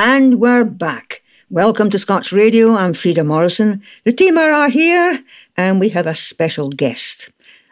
And we're back. Welcome to Scots Radio. I'm Frieda Morrison. The team are here, and we have a special guest.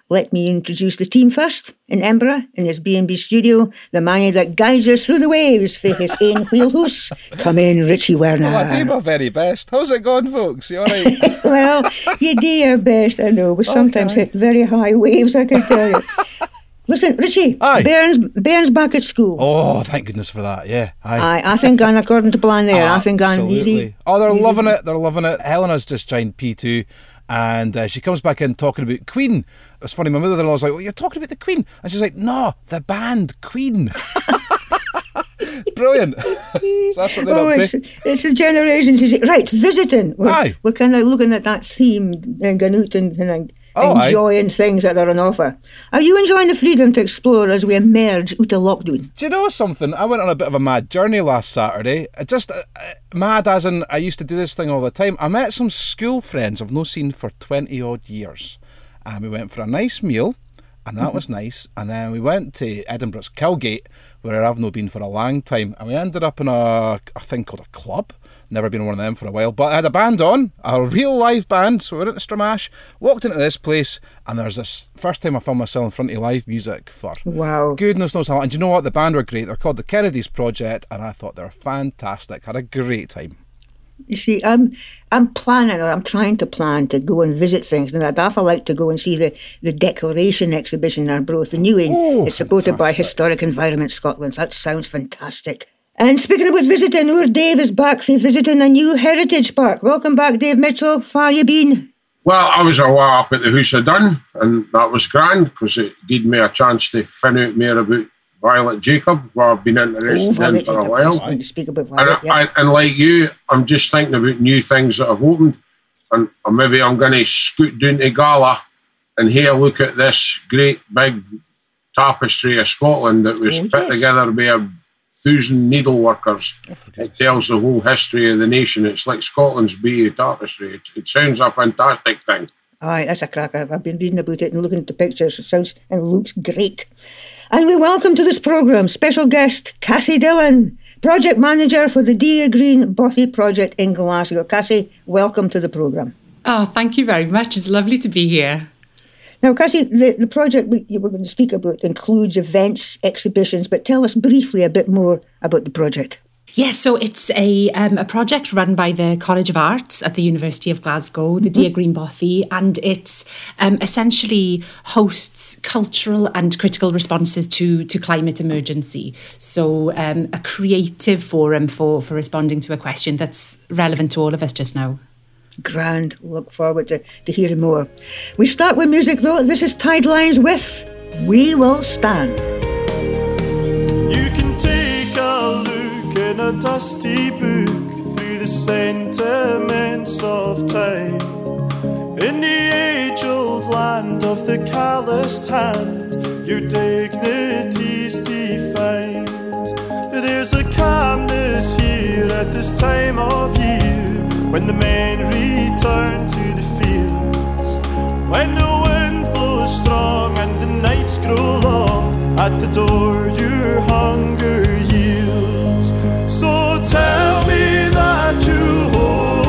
Let me introduce the team first. In Edinburgh, in his B&B studio, the man that guides us through the waves for his own wheelhouse. Come in, Richie Werner. Well, I do my very best. How's it going, folks? You all right? well, you do your best, I know. We sometimes okay. hit very high waves, I can tell you. Listen, Richie. Aye. Bairn's, Bairn's back at school. Oh, thank goodness for that. Yeah. Aye. Aye I think I'm according to plan there. I think I'm easy. Oh, they're easy. loving it. They're loving it. Helena's just joined P2 and uh, she comes back in talking about Queen. It's funny, my mother in law's like, Well, you're talking about the Queen. And she's like, No, the band Queen. Brilliant. so that's what they're oh, it's, it's a generation. She's right, visiting. We're, Aye. we're kind of looking at that theme and going out and, and oh, enjoying aye. things that are on offer. Are you enjoying the freedom to explore as we emerge out of lockdown? Do you know something? I went on a bit of a mad journey last Saturday. Just uh, uh, mad as in I used to do this thing all the time. I met some school friends I've not seen for 20 odd years. And we went for a nice meal and that mm-hmm. was nice. And then we went to Edinburgh's Cowgate, where I've not been for a long time, and we ended up in a, a thing called a club. Never been one of them for a while, but I had a band on, a real live band. So we went to Stramash, walked into this place, and there's this first time I found myself in front of live music for wow, goodness knows how long. And you know what? The band were great. They're called the Kennedys Project, and I thought they were fantastic. Had a great time. You see, I'm I'm planning or I'm trying to plan to go and visit things, and I'd awful like to go and see the, the Declaration exhibition in Arbroath, the new one. Oh, it's supported fantastic. by Historic Environment Scotland. That sounds fantastic. And speaking about visiting, our Dave is back for visiting a new heritage park. Welcome back, Dave Mitchell. Far you been? Well, I was a while up at the House of Dun, and that was grand because it gave me a chance to find out more about Violet Jacob, who I've been interested oh, in for a while. Speak about Violet, and, I, and like you, I'm just thinking about new things that have opened, and uh, maybe I'm going to scoot down to Gala and here look at this great big tapestry of Scotland that was oh, put yes. together by a thousand needle workers. Oh, it tells the whole history of the nation. It's like Scotland's Bayeux tapestry. It, it sounds a fantastic thing. Aye, that's a cracker. I've been reading about it and looking at the pictures. It sounds and looks great. And we welcome to this programme special guest Cassie Dillon, project manager for the Dear Green Bothy project in Glasgow. Cassie, welcome to the programme. Oh, thank you very much. It's lovely to be here. Now, Cassie, the, the project we, we're going to speak about includes events, exhibitions, but tell us briefly a bit more about the project. Yes, so it's a um, a project run by the College of Arts at the University of Glasgow, the mm-hmm. Dear Green Bothy, and it um, essentially hosts cultural and critical responses to to climate emergency. So um, a creative forum for for responding to a question that's relevant to all of us just now. Grand. Look forward to, to hearing more. We start with music though. This is Tidelines with We Will Stand. You can take a look in a dusty book through the sentiments of time. In the age old land of the calloused hand, your dignity's defined. There's a calmness here at this time of year when the men return to the fields, when the wind blows strong and the nights grow long, at the door your hunger yields. So tell me that you'll hold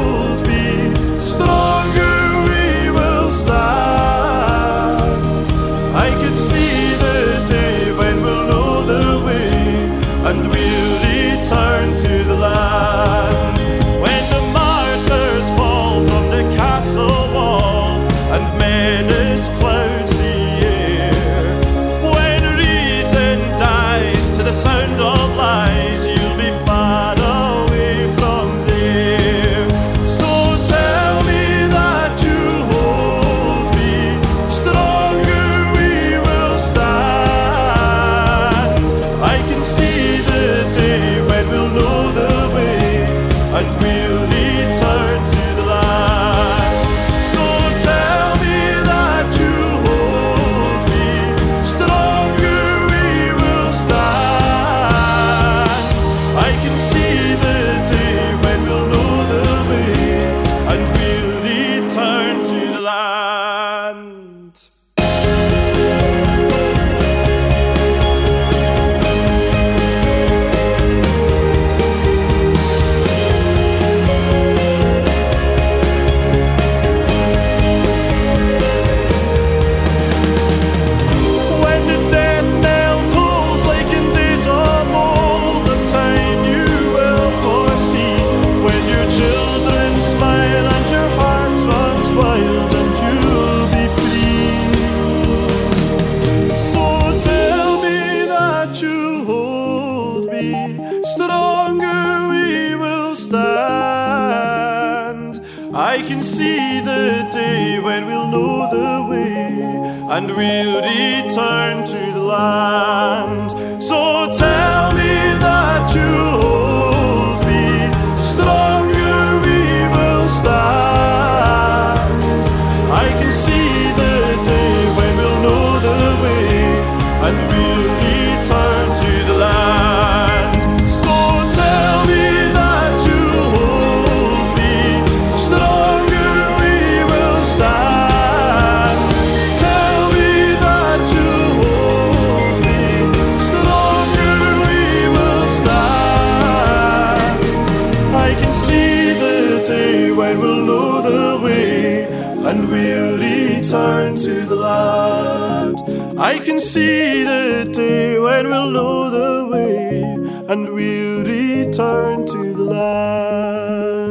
and we'll return to the land. I can see the day when we'll know the way and we'll return to the land.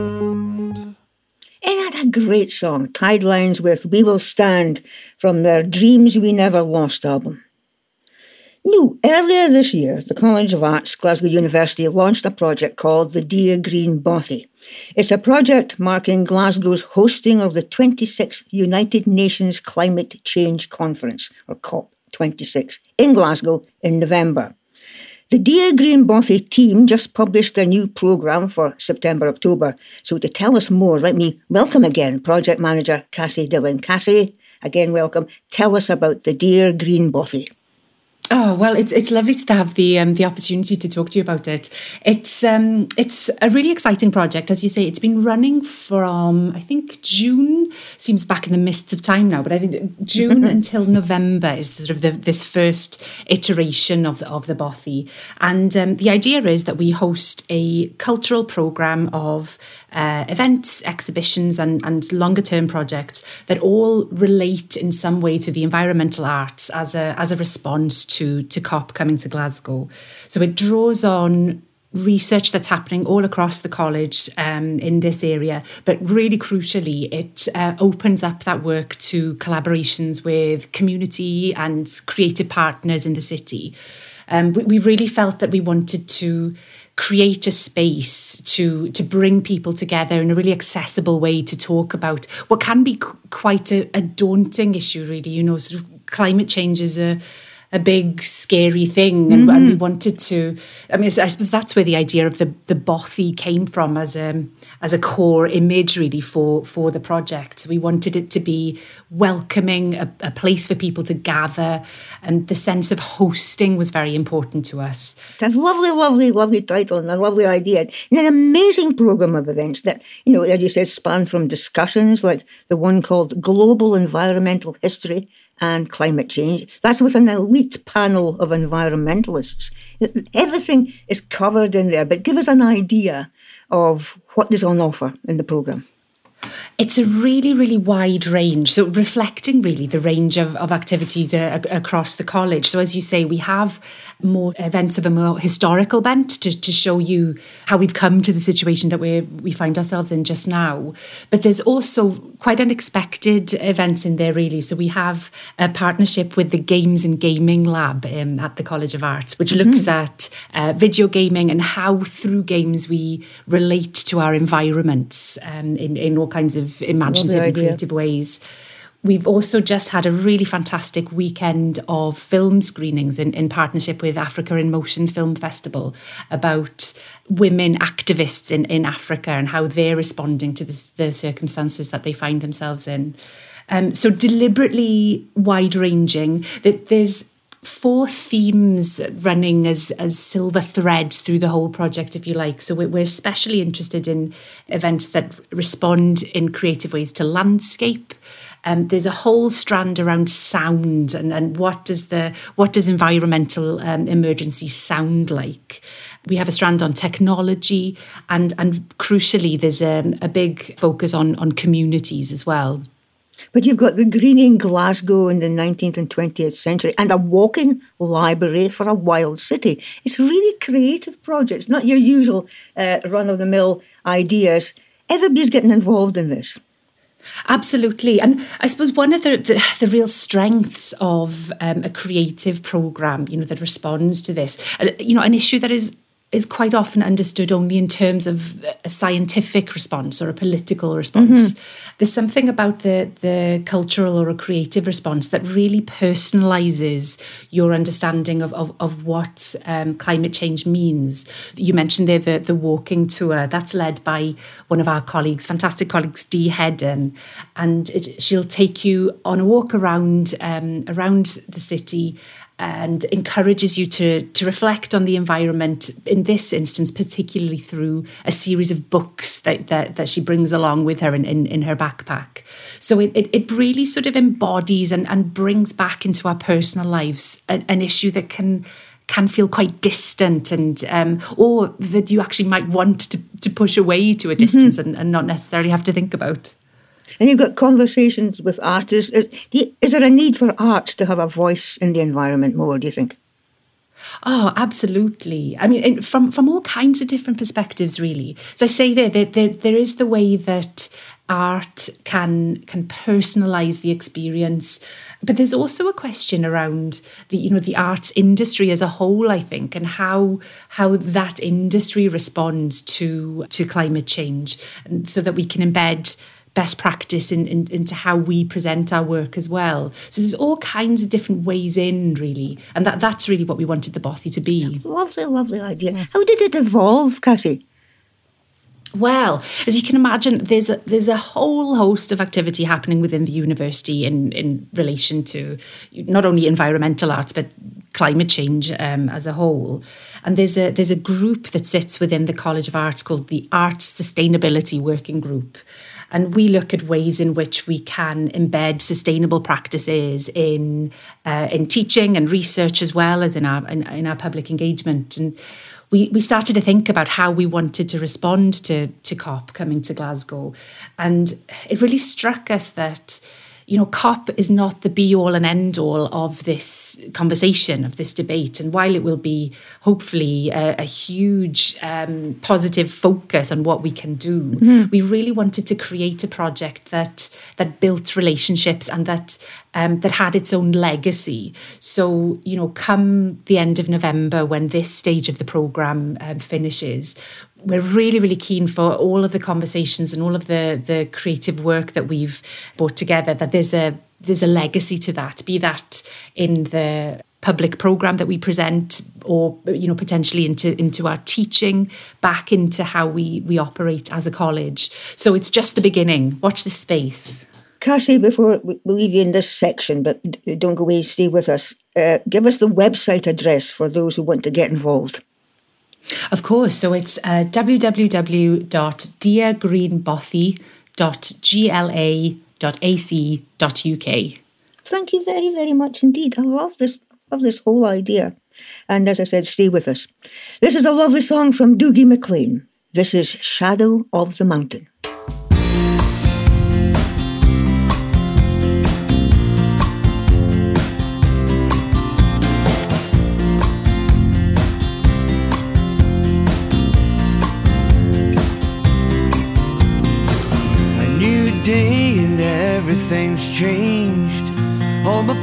Ain't that a great song? Tidelines with We Will Stand from their Dreams We Never Lost album. No, earlier this year, the College of Arts, Glasgow University, launched a project called the Dear Green Bothy. It's a project marking Glasgow's hosting of the 26th United Nations Climate Change Conference, or COP26, in Glasgow in November. The Dear Green Bothy team just published their new programme for September October. So, to tell us more, let me welcome again project manager Cassie Dillon. Cassie, again, welcome. Tell us about the Dear Green Bothy. Oh well, it's it's lovely to have the um, the opportunity to talk to you about it. It's um, it's a really exciting project, as you say. It's been running from I think June seems back in the mists of time now, but I think June until November is sort of the, this first iteration of the, of the Bothy. And um, the idea is that we host a cultural program of uh, events, exhibitions, and, and longer term projects that all relate in some way to the environmental arts as a as a response to to to COP coming to Glasgow. So it draws on research that's happening all across the college um, in this area, but really crucially, it uh, opens up that work to collaborations with community and creative partners in the city. Um, we, we really felt that we wanted to create a space to to bring people together in a really accessible way to talk about what can be qu- quite a, a daunting issue really you know sort of climate change is a a big scary thing and, and we mm-hmm. wanted to i mean i suppose that's where the idea of the the bothy came from as a as a core image really for for the project. We wanted it to be welcoming a, a place for people to gather and the sense of hosting was very important to us. That's a lovely, lovely, lovely title and a lovely idea. And an amazing programme of events that, you know, as you said, span from discussions like the one called Global Environmental History and Climate Change. That's with an elite panel of environmentalists. Everything is covered in there, but give us an idea of what is on offer in the programme. It's a really, really wide range. So, reflecting really the range of, of activities uh, across the college. So, as you say, we have more events of a more historical bent to, to show you how we've come to the situation that we we find ourselves in just now. But there's also quite unexpected events in there, really. So, we have a partnership with the Games and Gaming Lab um, at the College of Arts, which looks at uh, video gaming and how through games we relate to our environments um, in, in all kinds of imaginative and creative ways. We've also just had a really fantastic weekend of film screenings in, in partnership with Africa in Motion Film Festival about women activists in, in Africa and how they're responding to this, the circumstances that they find themselves in. Um, so deliberately wide ranging. That there's four themes running as as silver threads through the whole project, if you like. So we're, especially interested in events that respond in creative ways to landscape. Um, there's a whole strand around sound and, and what does the what does environmental um, emergency sound like. We have a strand on technology and and crucially there's a, a big focus on on communities as well. But you've got the Green in Glasgow in the 19th and 20th century and a walking library for a wild city. It's really creative projects, not your usual uh, run of the mill ideas. Everybody's getting involved in this. Absolutely. And I suppose one of the, the, the real strengths of um, a creative program, you know, that responds to this, uh, you know, an issue that is is quite often understood only in terms of a scientific response or a political response. Mm-hmm. There's something about the the cultural or a creative response that really personalizes your understanding of of, of what um, climate change means. You mentioned there the the walking tour that's led by one of our colleagues, fantastic colleagues, Dee Heddon, and it, she'll take you on a walk around um, around the city and encourages you to to reflect on the environment in this instance particularly through a series of books that that, that she brings along with her in, in, in her backpack so it, it, it, really sort of embodies and, and brings back into our personal lives an, an issue that can can feel quite distant and um, or that you actually might want to, to push away to a distance mm-hmm. and, and not necessarily have to think about and you've got conversations with artists. Uh, is, is there a need for art to have a voice in the environment more, do you think? Oh, absolutely. I mean, from from all kinds of different perspectives, really. As I say, there, there, there is the way that art can can personalize the experience but there's also a question around the you know the arts industry as a whole i think and how how that industry responds to to climate change and so that we can embed best practice in, in, into how we present our work as well. So there's all kinds of different ways in, really, and that that's really what we wanted the Bothy to be. Lovely, lovely idea. How did it evolve, Cassie? Well, as you can imagine, there's a, there's a whole host of activity happening within the university in, in relation to not only environmental arts but climate change um, as a whole. And there's a there's a group that sits within the College of Arts called the Arts Sustainability Working Group. And we look at ways in which we can embed sustainable practices in uh, in teaching and research as well as in our in, in our public engagement. And we, we started to think about how we wanted to respond to, to COP coming to Glasgow. And it really struck us that you know, COP is not the be all and end all of this conversation, of this debate. And while it will be hopefully a, a huge um, positive focus on what we can do, mm-hmm. we really wanted to create a project that that built relationships and that um, that had its own legacy. So, you know, come the end of November, when this stage of the program um, finishes, we're really, really keen for all of the conversations and all of the the creative work that we've brought together. That there's a there's a legacy to that. Be that in the public program that we present or you know potentially into into our teaching back into how we we operate as a college so it's just the beginning watch this space Cassie, before we leave you in this section, but don't go away, stay with us. Uh, give us the website address for those who want to get involved. Of course. So it's uh, www.deargreenbothy.gla.ac.uk. Thank you very, very much indeed. I love this, love this whole idea. And as I said, stay with us. This is a lovely song from Dougie MacLean. This is Shadow of the Mountain.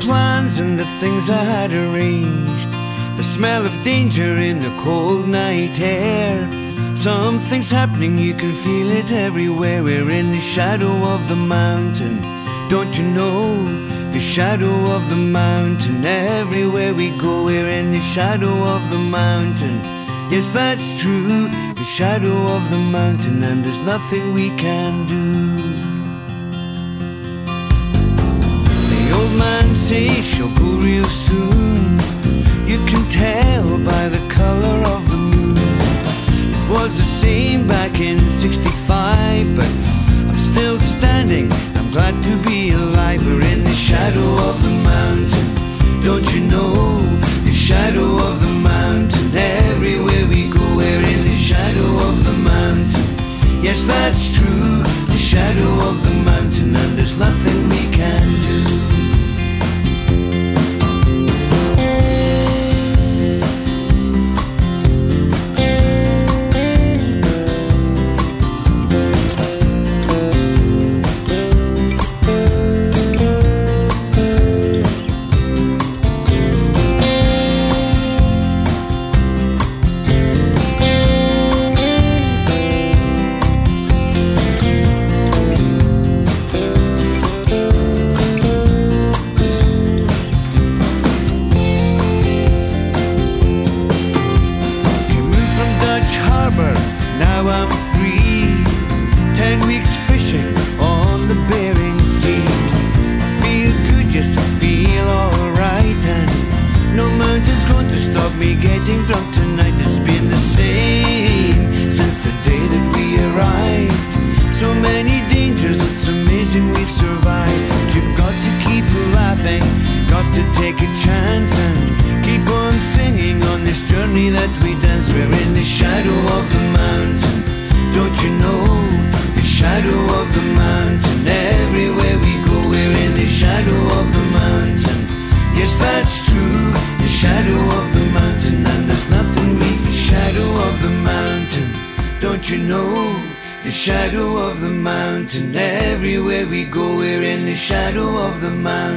Plans and the things I had arranged. The smell of danger in the cold night air. Something's happening, you can feel it everywhere. We're in the shadow of the mountain. Don't you know? The shadow of the mountain. Everywhere we go, we're in the shadow of the mountain. Yes, that's true. The shadow of the mountain, and there's nothing we can do. Man says she'll go real soon. You can tell by the color of the moon. It was the same back in 65, but I'm still standing. I'm glad to be alive. We're in the shadow of the mountain. Don't you know? The shadow of the mountain. Everywhere we go, we're in the shadow of the mountain. Yes, that's true. The shadow of the mountain, and there's nothing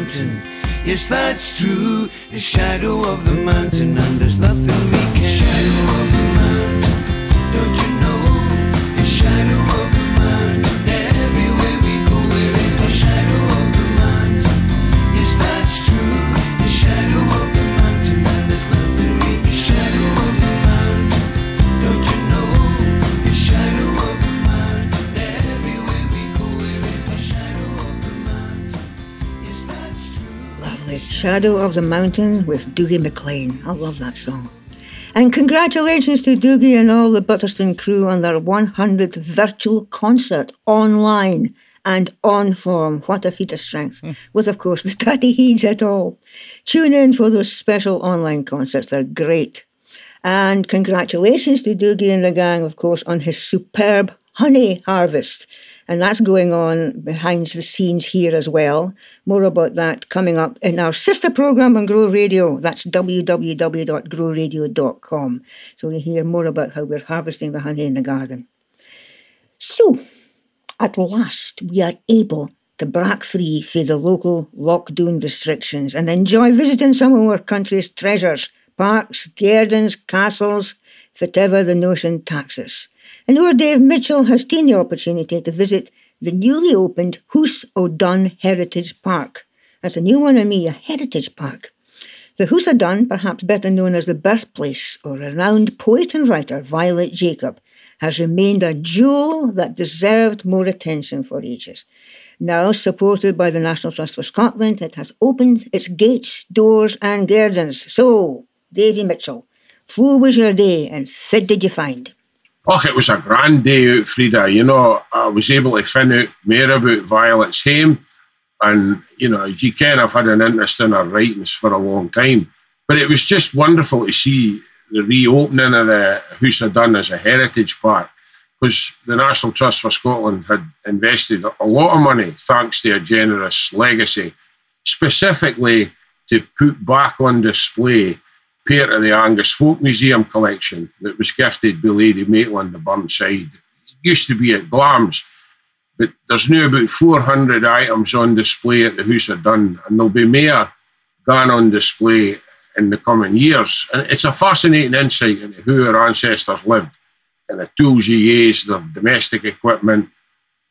mountain. Yes, that's true, the shadow of the mountain, and there's nothing we can shadow Shadow of the Mountain with Dougie MacLean. I love that song. And congratulations to Dougie and all the Butterstone crew on their 100th virtual concert online and on form. What a feat of strength. Hmm. With, of course, the Daddy Heeds at all. Tune in for those special online concerts. They're great. And congratulations to Dougie and the gang, of course, on his superb honey harvest. And that's going on behind the scenes here as well. More about that coming up in our sister program on Grow Radio. That's www.growradio.com. So you hear more about how we're harvesting the honey in the garden. So, at last, we are able to break free from the local lockdown restrictions and enjoy visiting some of our country's treasures parks, gardens, castles, whatever the notion taxes. And our Dave Mitchell has taken the opportunity to visit the newly opened House O'Dun Heritage Park. That's a new one on me, a heritage park. The House O'Dun, perhaps better known as the birthplace of renowned poet and writer Violet Jacob, has remained a jewel that deserved more attention for ages. Now supported by the National Trust for Scotland, it has opened its gates, doors, and gardens. So, Davy Mitchell, how was your day and what did you find? Oh, it was a grand day out, Frieda. You know, I was able to find out more about Violet's home. And, you know, as you can, I've had an interest in her writings for a long time. But it was just wonderful to see the reopening of the House of as a heritage park because the National Trust for Scotland had invested a lot of money, thanks to a generous legacy, specifically to put back on display part of the Angus Folk Museum collection that was gifted by Lady Maitland of Burnside. It used to be at Glamis, but there's now about 400 items on display at the House of Dun, and there'll be more gone on display in the coming years. And it's a fascinating insight into who our ancestors lived and the tools you used, their domestic equipment,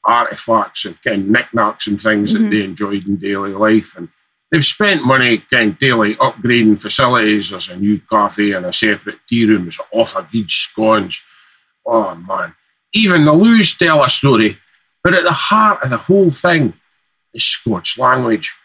artifacts, and kind of knickknacks and things that mm-hmm. they enjoyed in daily life. And they've spent money of daily upgrading facilities. There's a new cafe and a separate tea room. There's offer good scones. Oh man. Even the loos tell a story, but at the heart of the whole thing is Scots language.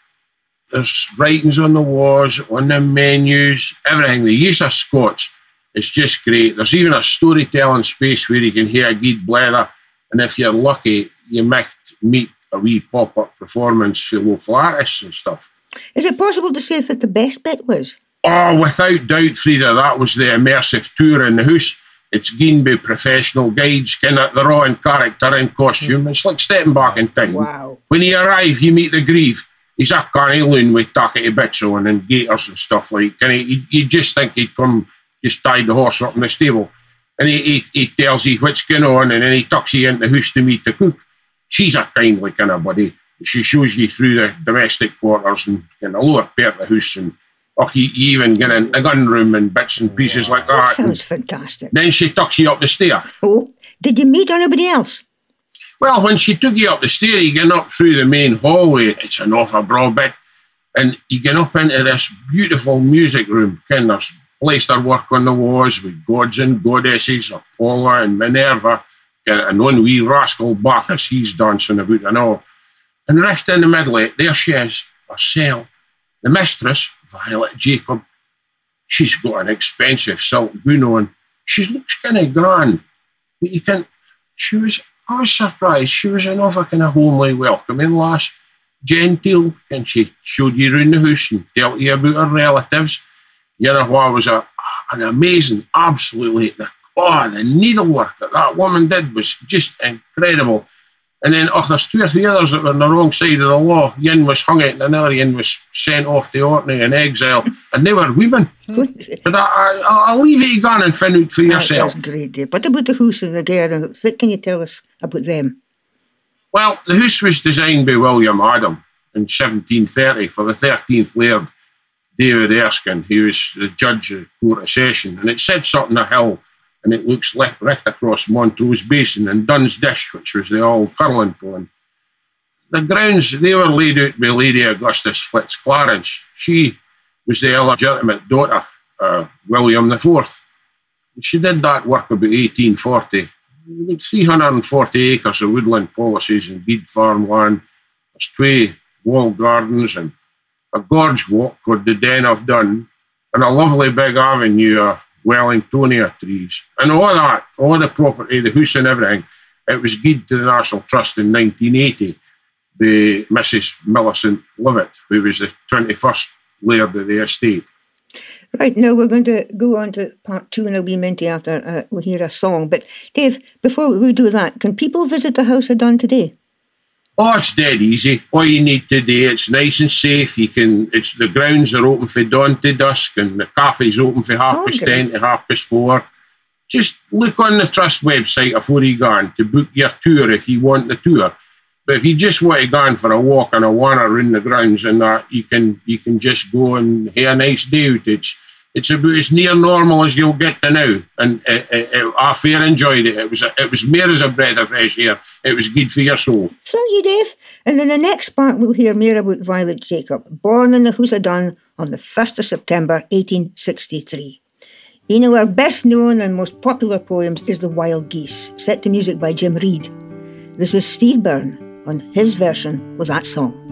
There's writings on the walls, on the menus, everything. The use of Scots is just great. There's even a storytelling space where you can hear a good blather, and if you're lucky, you might meet a wee pop-up performance for local artists and stuff. Is it possible to say what the best bit was? Oh, without doubt, Frieda, that was the immersive tour in the house. It's given by professional guides, kind of they're all in character and costume. It's like stepping back in time. Wow. When you arrive, you meet the grieve. He's a canny loon with tackety bits on and gaiters and stuff like. And he, you just think he'd come, just tied the horse up in the stable. And he, he, he tells you what's going on, and then he tucks you into the house to meet the cook. She's a kindly kind of buddy. She shows you through the domestic quarters and kind of lower part of the house and oh, you, even get in the gun room and bits and pieces like that. And Sounds fantastic. then she tucks you up the stair. Oh, did you meet anybody else? Well, when she took you up the stair, you get up through the main hallway. It's an awful broad bit. And you get up into this beautiful music room. Ken, there's plaster work on the walls with gods and goddesses, Apollo and Minerva, and one wee rascal Bacchus, he's dancing about and all. And right in the middle there she is, herself, the mistress, Violet Jacob. She's got an expensive silk gown on. She looks kind of grand, but you can. She was. I was surprised. She was another kind of homely, welcoming lass, genteel, and she showed you around the house and told you about her relatives. You know what was a an amazing, absolutely the oh the needlework that that woman did was just incredible. And then, oh, there's two or three others that were on the wrong side of the law. Yin was hung out, and another yin was sent off to Orkney in exile, and they were women. but I, will leave it again and find out for yourself. That's great, Dave. What about the house and the dare? What can you tell us about them? Well, the house was designed by William Adam in 1730 for the 13th Laird, David Erskine. He was the judge of the Court of Session, and it up on a hill and it looks like right across Montrose Basin and Dun's Dish, which was the old curling pond. The grounds, they were laid out by Lady Augusta Fitzclarence. She was the illegitimate daughter, uh, William IV. She did that work about 1840. 340 acres of woodland policies and bead farmland. There's two walled gardens and a gorge walk called the Den of Dun and a lovely big avenue of Wellingtonia trees, and all that, all the property, the house and everything, it was given to the National Trust in 1980 by Mrs. Millicent Lovett, who was the 21st laird of the estate. Right, now we're going to go on to part two in a wee minty after uh, we hear a song. But Dave, before we do that, can people visit the House of Dun today? Oh, it's dead easy. All you need to do, it's nice and safe. You can, it's the grounds are open for dawn to dusk, and the cafe's open for half oh, past ten to half past four. Just look on the trust website before you go on to book your tour if you want the tour. But if you just want to go on for a walk and a wander in the grounds and that, you can you can just go and have a nice day out. It's it's about as near normal as you'll get to now. And it, it, it, I fair enjoyed it. It was it was mere as a breath of fresh air. It was good for your soul. Thank you, Dave. And in the next part, we'll hear more about Violet Jacob, born in the House of on the 1st of September 1863. You know, our best known and most popular poems is The Wild Geese, set to music by Jim Reid. This is Steve Byrne on his version of that song.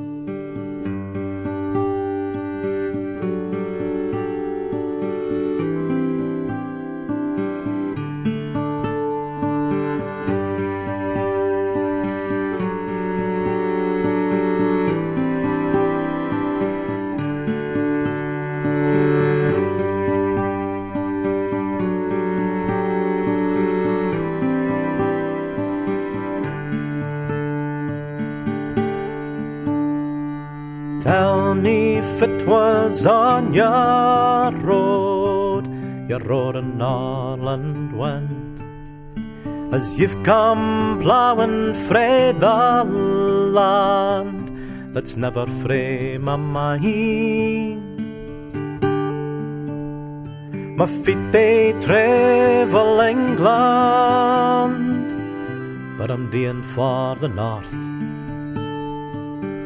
Was on your road, your road in Norland wind. As you've come plowing frae the land that's never frae my mind. My feet they travel England, but I'm dean for the north.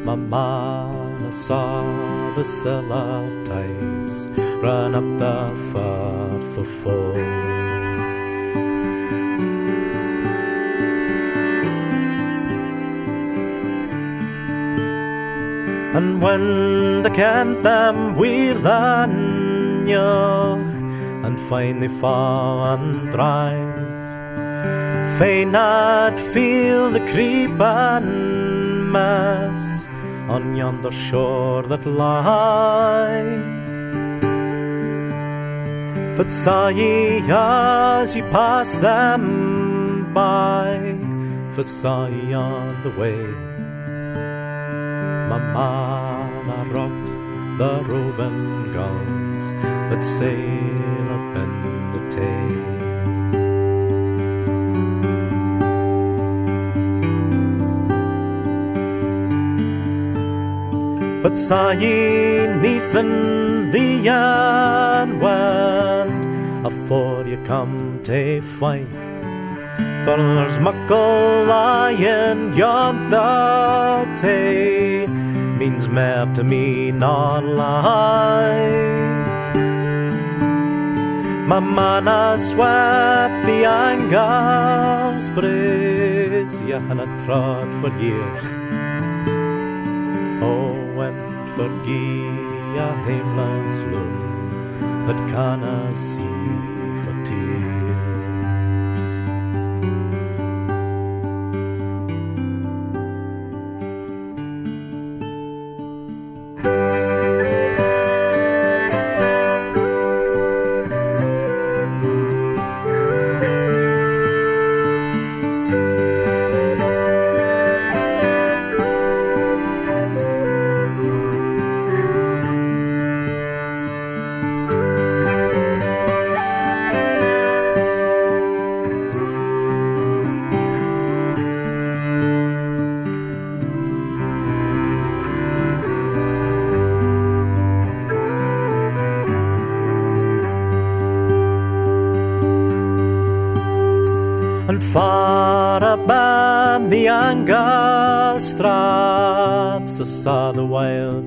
My man saw the cellar tides run up the Firth of. And when the cant them wheel and finally fall and dry, fain not feel the creep and mess on yonder shore that lies. But ye as ye passed them by, for ye on the way. My mana rocked the roving gulls that sail up in the Tay. But saw ye neathin the yarn wind afore you come to fight. For there's muckle lying tay means more to me not life. My man has swept the Angus bridge you hanna trod for years. Oh, forgive a heimlands love that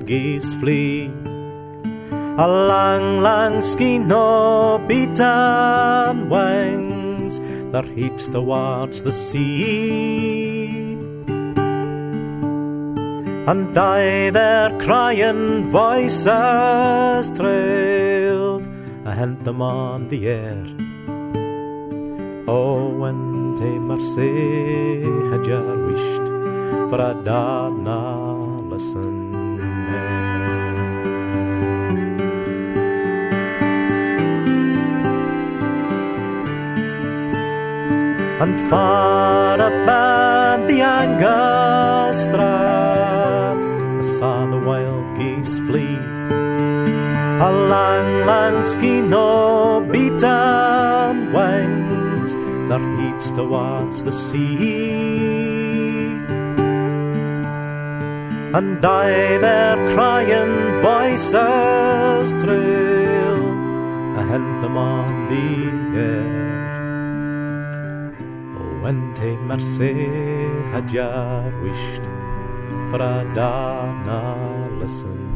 wild geese flee. A lang, lang skein o beaten wings, that heats towards the sea. And I their crying voices trailed, I hent them on the air. Oh, and te mercy had wished for a darna listen. And far above the Angus straths, I saw the wild geese flee. A lang, lang skein o beaten wings their heats towards the sea. And I their crying voices trail, I hent them on the air. Oh, and had ya wished for a darna listen.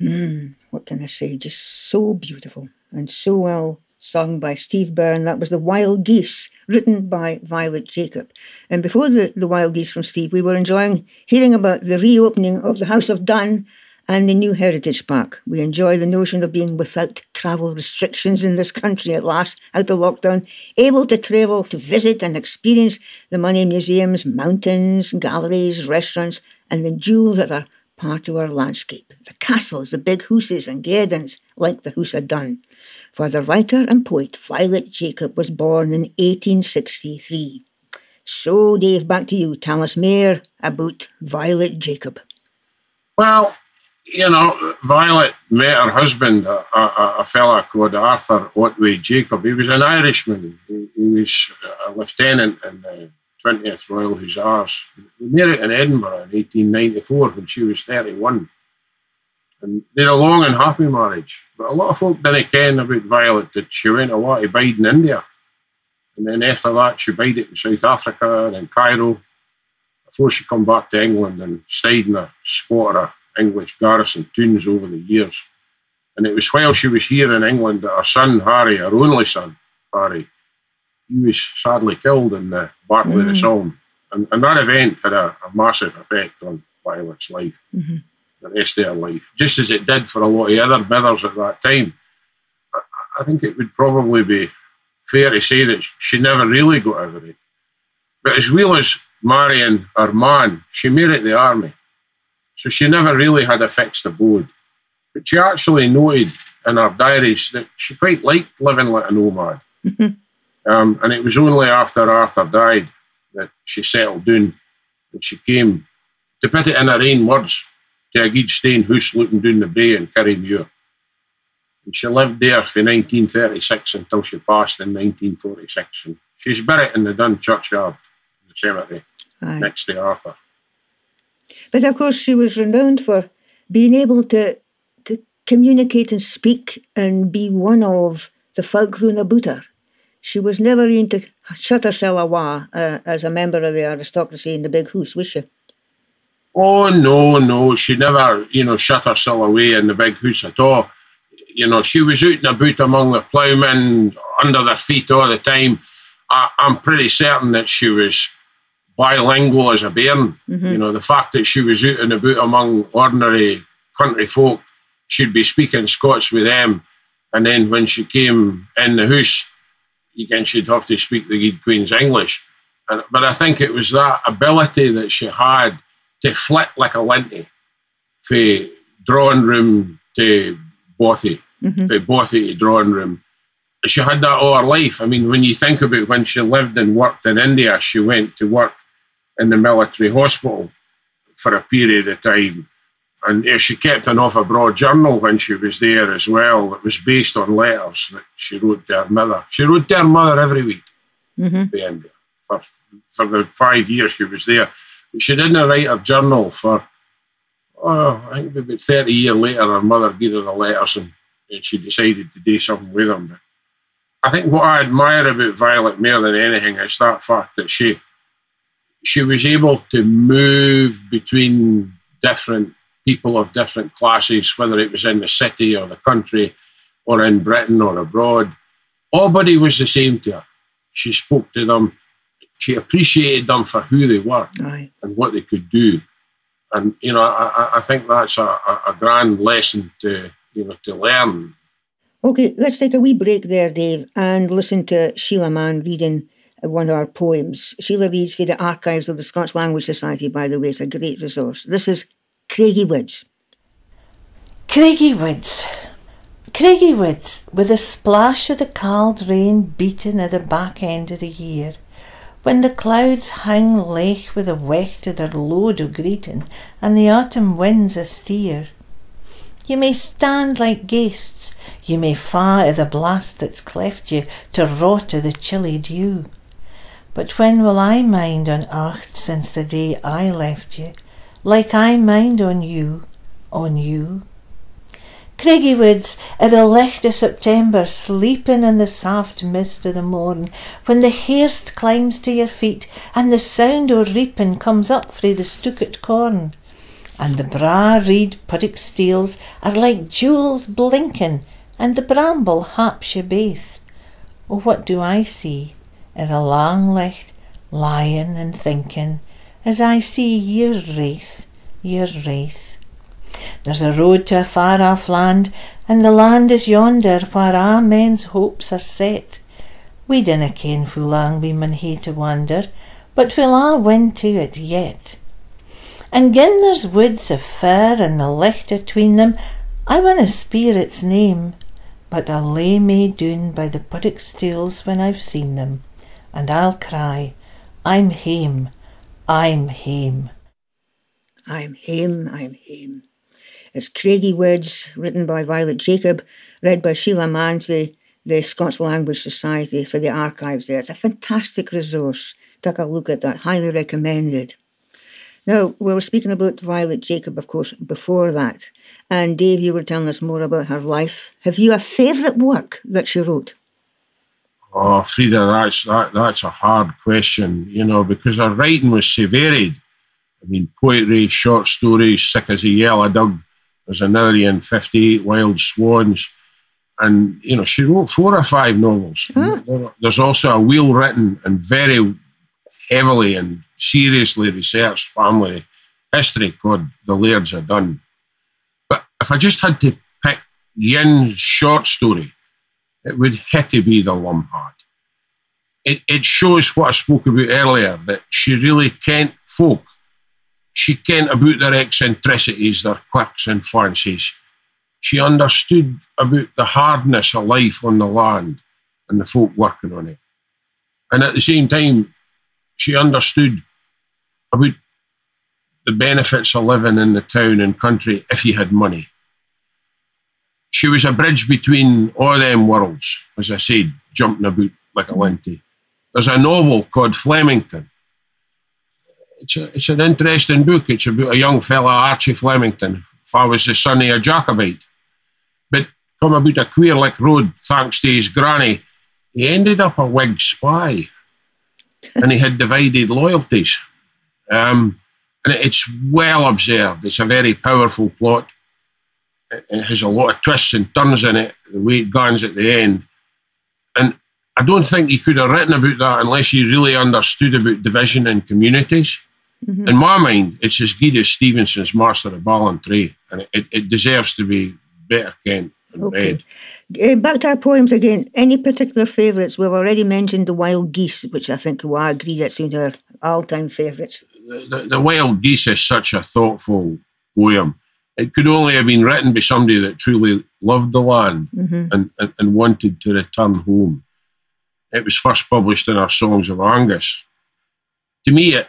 Mm, what can I say? Just so beautiful and so well sung by Steve Byrne. That was The Wild Geese, written by Violet Jacob. And before the, the Wild Geese from Steve, we were enjoying hearing about the reopening of the House of Dun and the new Heritage Park. We enjoy the notion of being without travel restrictions in this country at last, out of lockdown, able to travel to visit and experience the money museums, mountains, galleries, restaurants, and the jewels that are part of our landscape. The castles, the big hooses and gardens, like the House of Dun. For the writer and poet Violet Jacob was born in 1863. So, Dave, back to you. Tell us about Violet Jacob. Well, you know, Violet met her husband, a, a, a fella called Arthur Otway Jacob. He was an Irishman. He, he was a lieutenant in the 20th Royal Hussars. They married in Edinburgh in 1894 when she was 31. And they had a long and happy marriage. But a lot of folk didn't ken about Violet that she went away to bide in India. And then after that, she bided in South Africa and in Cairo before she come back to England and stayed in a squatter English garrison tunes over the years. And it was while she was here in England that her son, Harry, her only son, Harry, he was sadly killed in the Battle of the Somme. And, and that event had a, a massive effect on Violet's life, Mm-hmm. the rest of her life, just as it did for a lot of other mothers at that time. I, I think it would probably be fair to say that she never really got over it. But as well as marrying her man, she married the army. So she never really had a fixed abode. But she actually noted in her diaries that she quite liked living like a nomad. Um, and it was only after Arthur died that she settled down and she came, to put it in her own words, to a good stone house looking down the bay in Kirriemuir. And she lived there from 1936 until she passed in 1946. And she's buried in the Dun churchyard, in the cemetery, Aye. next to Arthur. But of course, she was renowned for being able to to communicate and speak and be one of the about her. She was never in to shut herself away uh, as a member of the aristocracy in the big house, was she? Oh no, no, she never, you know, shut herself away in the big house at all. You know, she was out and about among the ploughmen, under their feet all the time. I, am pretty certain that she was bilingual as a bairn. Mm-hmm. You know, the fact that she was out and about among ordinary country folk, she'd be speaking Scots with them, and then when she came in the house, again she'd have to speak the Queen's English. And, but I think it was that ability that she had to flit like a linty from drawing room to bothy, mm-hmm. from bothy to drawing room. She had that all her life. I mean, when you think about when she lived and worked in India, she went to work in the military hospital for a period of time. And she kept an off abroad journal when she was there as well that was based on letters that she wrote to her mother. She wrote to her mother every week mm-hmm. For, for the five years she was there. She didn't write her journal for, oh, I think about 30 years later, her mother gave her the letters and, and she decided to do something with them. But I think what I admire about Violet more than anything is that fact that she she was able to move between different people of different classes, whether it was in the city or the country or in Britain or abroad. Everybody was the same to her. She spoke to them. She appreciated them for who they were Aye. and what they could do. And, you know, I, I think that's a, a grand lesson to, you know, to learn. Okay, let's take a wee break there, Dave, and listen to Sheila Mann reading one of our poems. Sheila reads for the archives of the Scots Language Society, by the way. It's a great resource. This is Craigo Woods. Craigo Woods. Craigo Woods, with a splash of the cauld rain beating at the back end of the year, when the clouds hang lech with a wecht of their load o' greeting, and the autumn winds a steer. You may stand like ghasts, you may fa i' the blast that's cleft you to rot i' the chilly dew. But when will I mind on earth since the day I left you, like I mind on you, on you? Craigo Woods, i' the licht o' September, sleeping in the soft mist o' the morn, when the hairst climbs to your feet, and the sound o' reaping comes up frae the stookit corn, and the bra reed puddock steels are like jewels blinking, and the bramble haps you baith. Oh, what do I see? In a long licht, lying and thinking, as I see your wraith, your wraith. There's a road to a far off land, and the land is yonder where a' men's hopes are set. We dinna ken fu lang we mun hae to wander, but we'll a' win to it yet. And gin there's woods of fir and the licht atween them, I winna speir its name, but I'll lay me doon by the puddock stools when I've seen them and I'll cry, I'm hame, I'm hame. I'm hame, I'm hame. It's Craigo Woods, written by Violet Jacob, read by Sheila Mann for the Scots Language Society for the archives there. It's a fantastic resource. Take a look at that, highly recommended. Now, we were speaking about Violet Jacob, of course, before that. And Dave, you were telling us more about her life. Have you a favourite work that she wrote? Oh, Frieda, that's that, that's a hard question, you know, because her writing was so varied. I mean, poetry, short stories, Sick as a Yellow Dog. There's another in 58 Wild Swans. And, you know, she wrote four or five novels. There's also a well written and very heavily and seriously researched family history called The Lairds of Dun. But if I just had to pick Yin's short story, it would have to be the Lum Hat. It, it shows what I spoke about earlier that she really can't folk. She kent about their eccentricities, their quirks and fancies. She understood about the hardness of life on the land and the folk working on it. And at the same time, she understood about the benefits of living in the town and country if you had money she was a bridge between all them worlds, as I said, jumping about like a linty. There's a novel called Flemington. It's, a, it's an interesting book. It's about a young fella, Archie Flemington. If I was the son of a Jacobite, but come about a queer like road, thanks to his granny, he ended up a Whig spy, and he had divided loyalties. Um, And it's well observed. It's a very powerful plot. It has a lot of twists and turns in it, the way it guns at the end. And I don't think he could have written about that unless he really understood about division in communities. Mm-hmm. In my mind, it's as good as Stevenson's Master of Ballantrae, and it, it deserves to be better kent and okay. read. Uh, back to our poems again. Any particular favourites? We've already mentioned the Wild Geese, which I think we agree that's one of our all-time favourites. The, the, the Wild Geese is such a thoughtful poem. It could only have been written by somebody that truly loved the land mm-hmm. and, and, and wanted to return home. It was first published in our Songs of Angus. To me, it,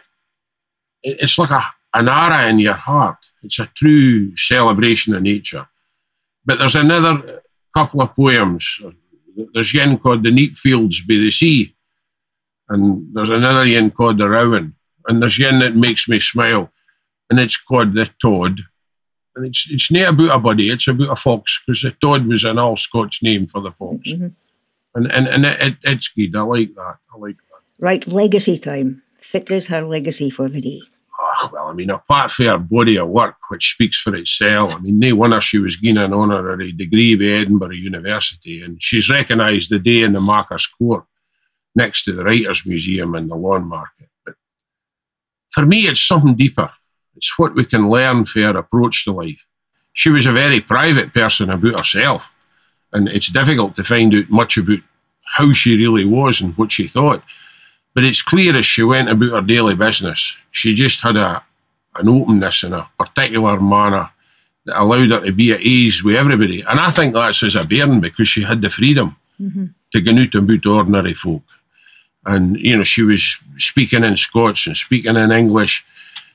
it's like a, an ara in your heart. It's a true celebration of nature. But there's another couple of poems. There's one called The Neep Fields by the Sea, and there's another one called The Rowan, and there's one that makes me smile, and it's called The Tod. And it's it's not about a buddy, it's about a fox, because the Tod was an all Scotch name for the fox. Mm-hmm. And, and, and it, it, it's good. I like that. I like that. Right, legacy time. Fit is her legacy for the day oh, well, I mean, apart from her body of work, which speaks for itself, I mean, no wonder she was given an honorary degree by Edinburgh University, and she's recognised the day in the Makars Court next to the Writers' Museum in the Lawnmarket. But for me, it's something deeper. It's what we can learn from her approach to life. She was a very private person about herself, and it's difficult to find out much about how she really was and what she thought. But it's clear as she went about her daily business, she just had a, an openness and a particular manner that allowed her to be at ease with everybody. And I think that's as a bairn because she had the freedom mm-hmm. to go out about ordinary folk. And, you know, she was speaking in Scots and speaking in English.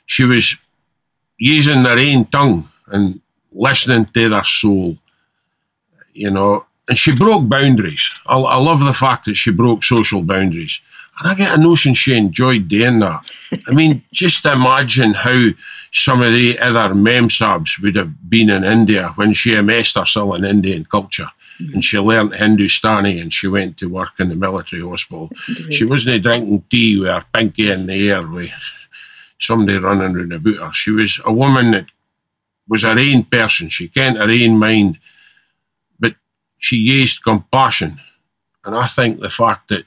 She was using their own tongue and listening to their soul, you know. And she broke boundaries. I, I love the fact that she broke social boundaries. And I get a notion she enjoyed doing that. I mean, just imagine how some of the other memsahibs would have been in India when she immersed herself in Indian culture. Mm-hmm. And she learnt Hindustani and she went to work in the military hospital. She wasn't drinking tea with her pinky in the air with somebody running around about her. She was a woman that was her own person. She kent her own mind, but she used compassion. And I think the fact that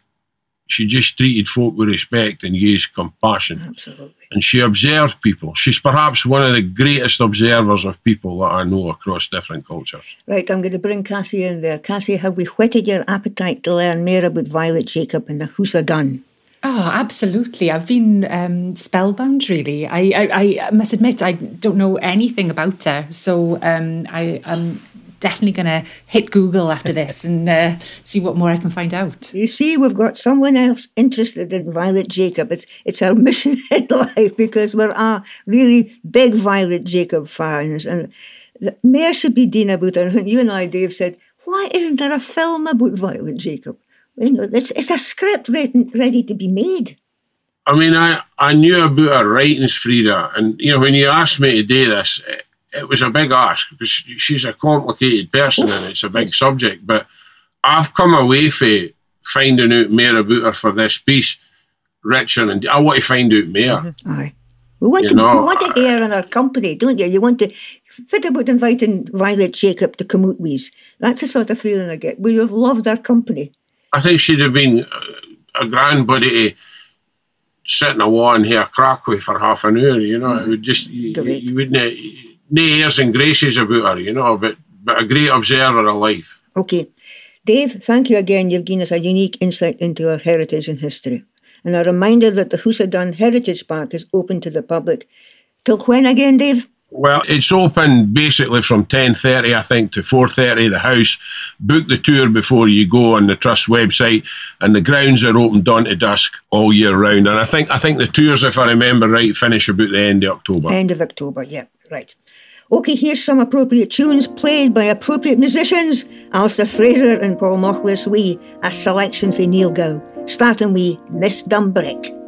she just treated folk with respect and used compassion. Absolutely. And she observed people. She's perhaps one of the greatest observers of people that I know across different cultures. Right, I'm going to bring Cassie in there. Cassie, have we whetted your appetite to learn more about Violet Jacob and the House of Dun? Oh, absolutely. I've been um, spellbound, really. I, I, I, must admit, I don't know anything about her. So um, I, am definitely going to hit Google after this and uh, see what more I can find out. You see, we've got someone else interested in Violet Jacob. It's it's our mission in life because we're a really big Violet Jacob fans, and more should be done about it. I think you and I, Dave, said, why isn't there a film about Violet Jacob? You know, it's, it's a script ready, ready to be made. I mean, I, I knew about her writings, Frieda, and you know when you asked me to do this, it was a big ask because she's a complicated person and it's a big subject. But I've come away from finding out more about her for this piece richer, and I want to find out more. Mm-hmm. Aye. We want, you to, know, we want to air in our company, don't you? You want to fit about inviting Violet Jacob to come out with. That's the sort of feeling I get. We have loved our company. I think she'd have been a grand buddy to sit in a wall and hear crack with for half an hour, you know. Mm. It would just, you, you wouldn't no airs and graces about her, you know, but, but a great observer of life. Okay. Dave, thank you again. You've given us a unique insight into our heritage and history. And a reminder that the Hoosadun Heritage Park is open to the public. Till when again, Dave? Well, it's open basically from 10.30, I think, to 4.30, the house. Book the tour before you go on the Trust website. And the grounds are open dawn to dusk all year round. And I think I think the tours, if I remember right, finish about the end of October. End of October, yeah, right. Okay, here's some appropriate tunes played by appropriate musicians. Alasdair Fraser and Paul Machlis We, a selection for Niel Gow, starting with Miss Dumbrick.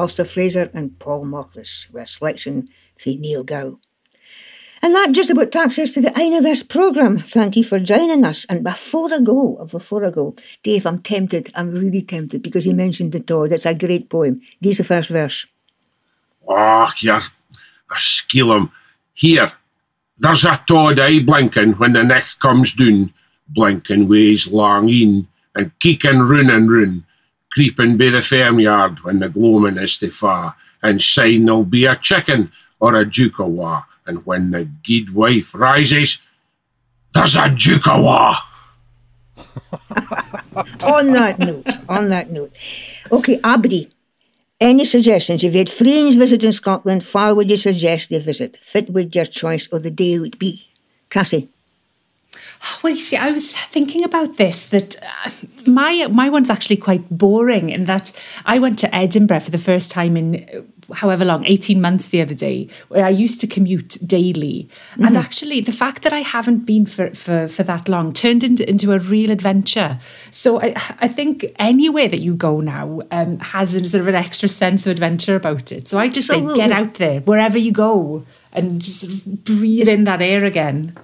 Alasdair Fraser and Paul Machlis with a selection for Niel Gow. And that just about takes us to the end of this programme. Thank you for joining us. And before I go, before I go, Dave, I'm tempted, I'm really tempted because you mentioned the Tod. It's a great poem. Give the first verse. Oh, you're a skillum. Here, there's a Todd eye blinking when the next comes doon, blinking ways long in, and keeking run and run, creeping by the farmyard when the gloaming is to far, and saying there'll be a chicken or a duke awa and when the guid wife rises, there's a Jukawa. on that note, on that note. Okay, Abdi, any suggestions? If you had friends visiting Scotland, far would you suggest they visit? Fit with your choice or the day would be? Cassie? Well, you see, I was thinking about this that uh, my my one's actually quite boring in that I went to Edinburgh for the first time in uh, however long, 18 months the other day, where I used to commute daily. Mm-hmm. And actually, the fact that I haven't been for, for, for that long turned into, into a real adventure. So I, I think anywhere that you go now um, has a sort of an extra sense of adventure about it. So I just Absolutely. say, get out there, wherever you go, and just breathe in that air again.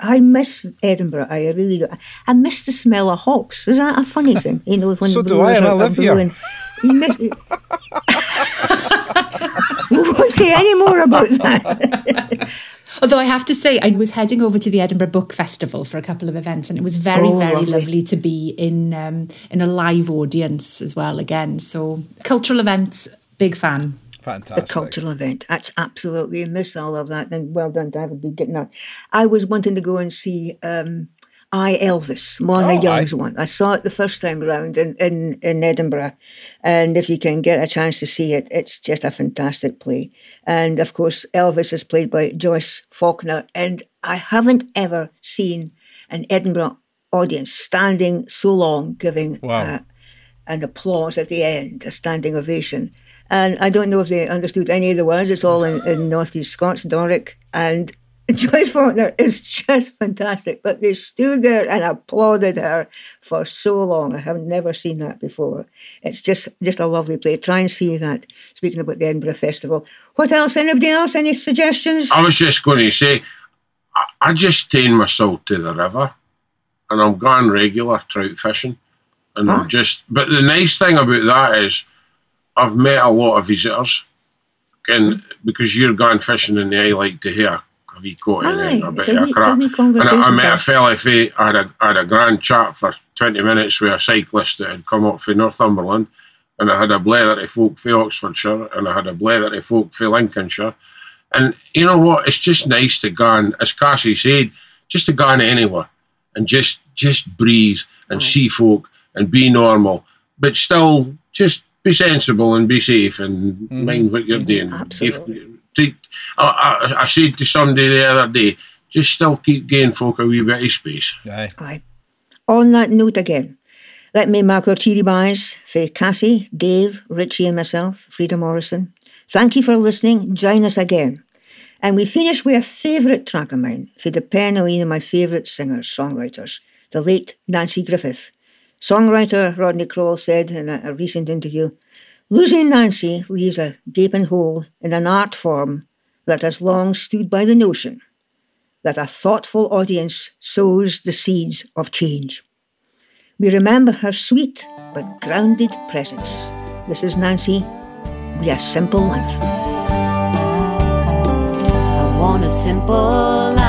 I miss Edinburgh. I really do. I miss the smell of hops. Is that a funny thing? You know, when so do I, and I live here. You miss. we won't say any more about that. Although I have to say, I was heading over to the Edinburgh Book Festival for a couple of events, and it was very, oh, very lovely. lovely. to be in um, in a live audience as well. Again, so cultural events, big fan. Fantastic. The cultural event. That's absolutely a miss all of that. And well done, David, be getting that. I was wanting to go and see um, I Elvis, Mona oh, Young's I... one. I saw it the first time around in, in, in Edinburgh. And if you can get a chance to see it, it's just a fantastic play. And of course, Elvis is played by Joyce Falconer. And I haven't ever seen an Edinburgh audience standing so long giving wow. uh, an applause at the end, a standing ovation. And I don't know if they understood any of the words. It's all in, in Northeast Scots, Doric. And Joyce Falconer is just fantastic. But they stood there and applauded her for so long. I have never seen that before. It's just just a lovely play. Try and see that. Speaking about the Edinburgh Festival. What else? Anybody else? Any suggestions? I was just going to say, I, I just take myself to the river and I'm going regular trout fishing. And huh? I'm ah. just, but the nice thing about that is, I've met a lot of visitors, and because you're going fishing and they like to hear have you caught anything a bit of crap. And I, I met a fella, I had a, I had a grand chat for 20 minutes with a cyclist that had come up from Northumberland, and I had a blether of folk from Oxfordshire, and I had a blether of folk from Lincolnshire. And you know what? It's just nice to go and, as Cassie said, just to go on anywhere and just just breathe and see folk and be normal, but still just be sensible and be safe and mm-hmm. mind what you're doing. Absolutely. If, I, I, I, said to somebody the other day, just still keep giving folk a wee bit of space. Aye. Aye. On that note again, let me mark our cheery byes for Cassie, Dave, Richie and myself, Frieda Morrison. Thank you for listening. Join us again. And we finish with a favourite track of mine for the pen of one of my favourite singers, songwriters, the late Nanci Griffith. Songwriter Rodney Crowell said in a, a recent interview Losing Nanci leaves a gaping hole in an art form that has long stood by the notion that a thoughtful audience sows the seeds of change. We remember her sweet but grounded presence. This is Nanci. We a Simple Life. I want a simple life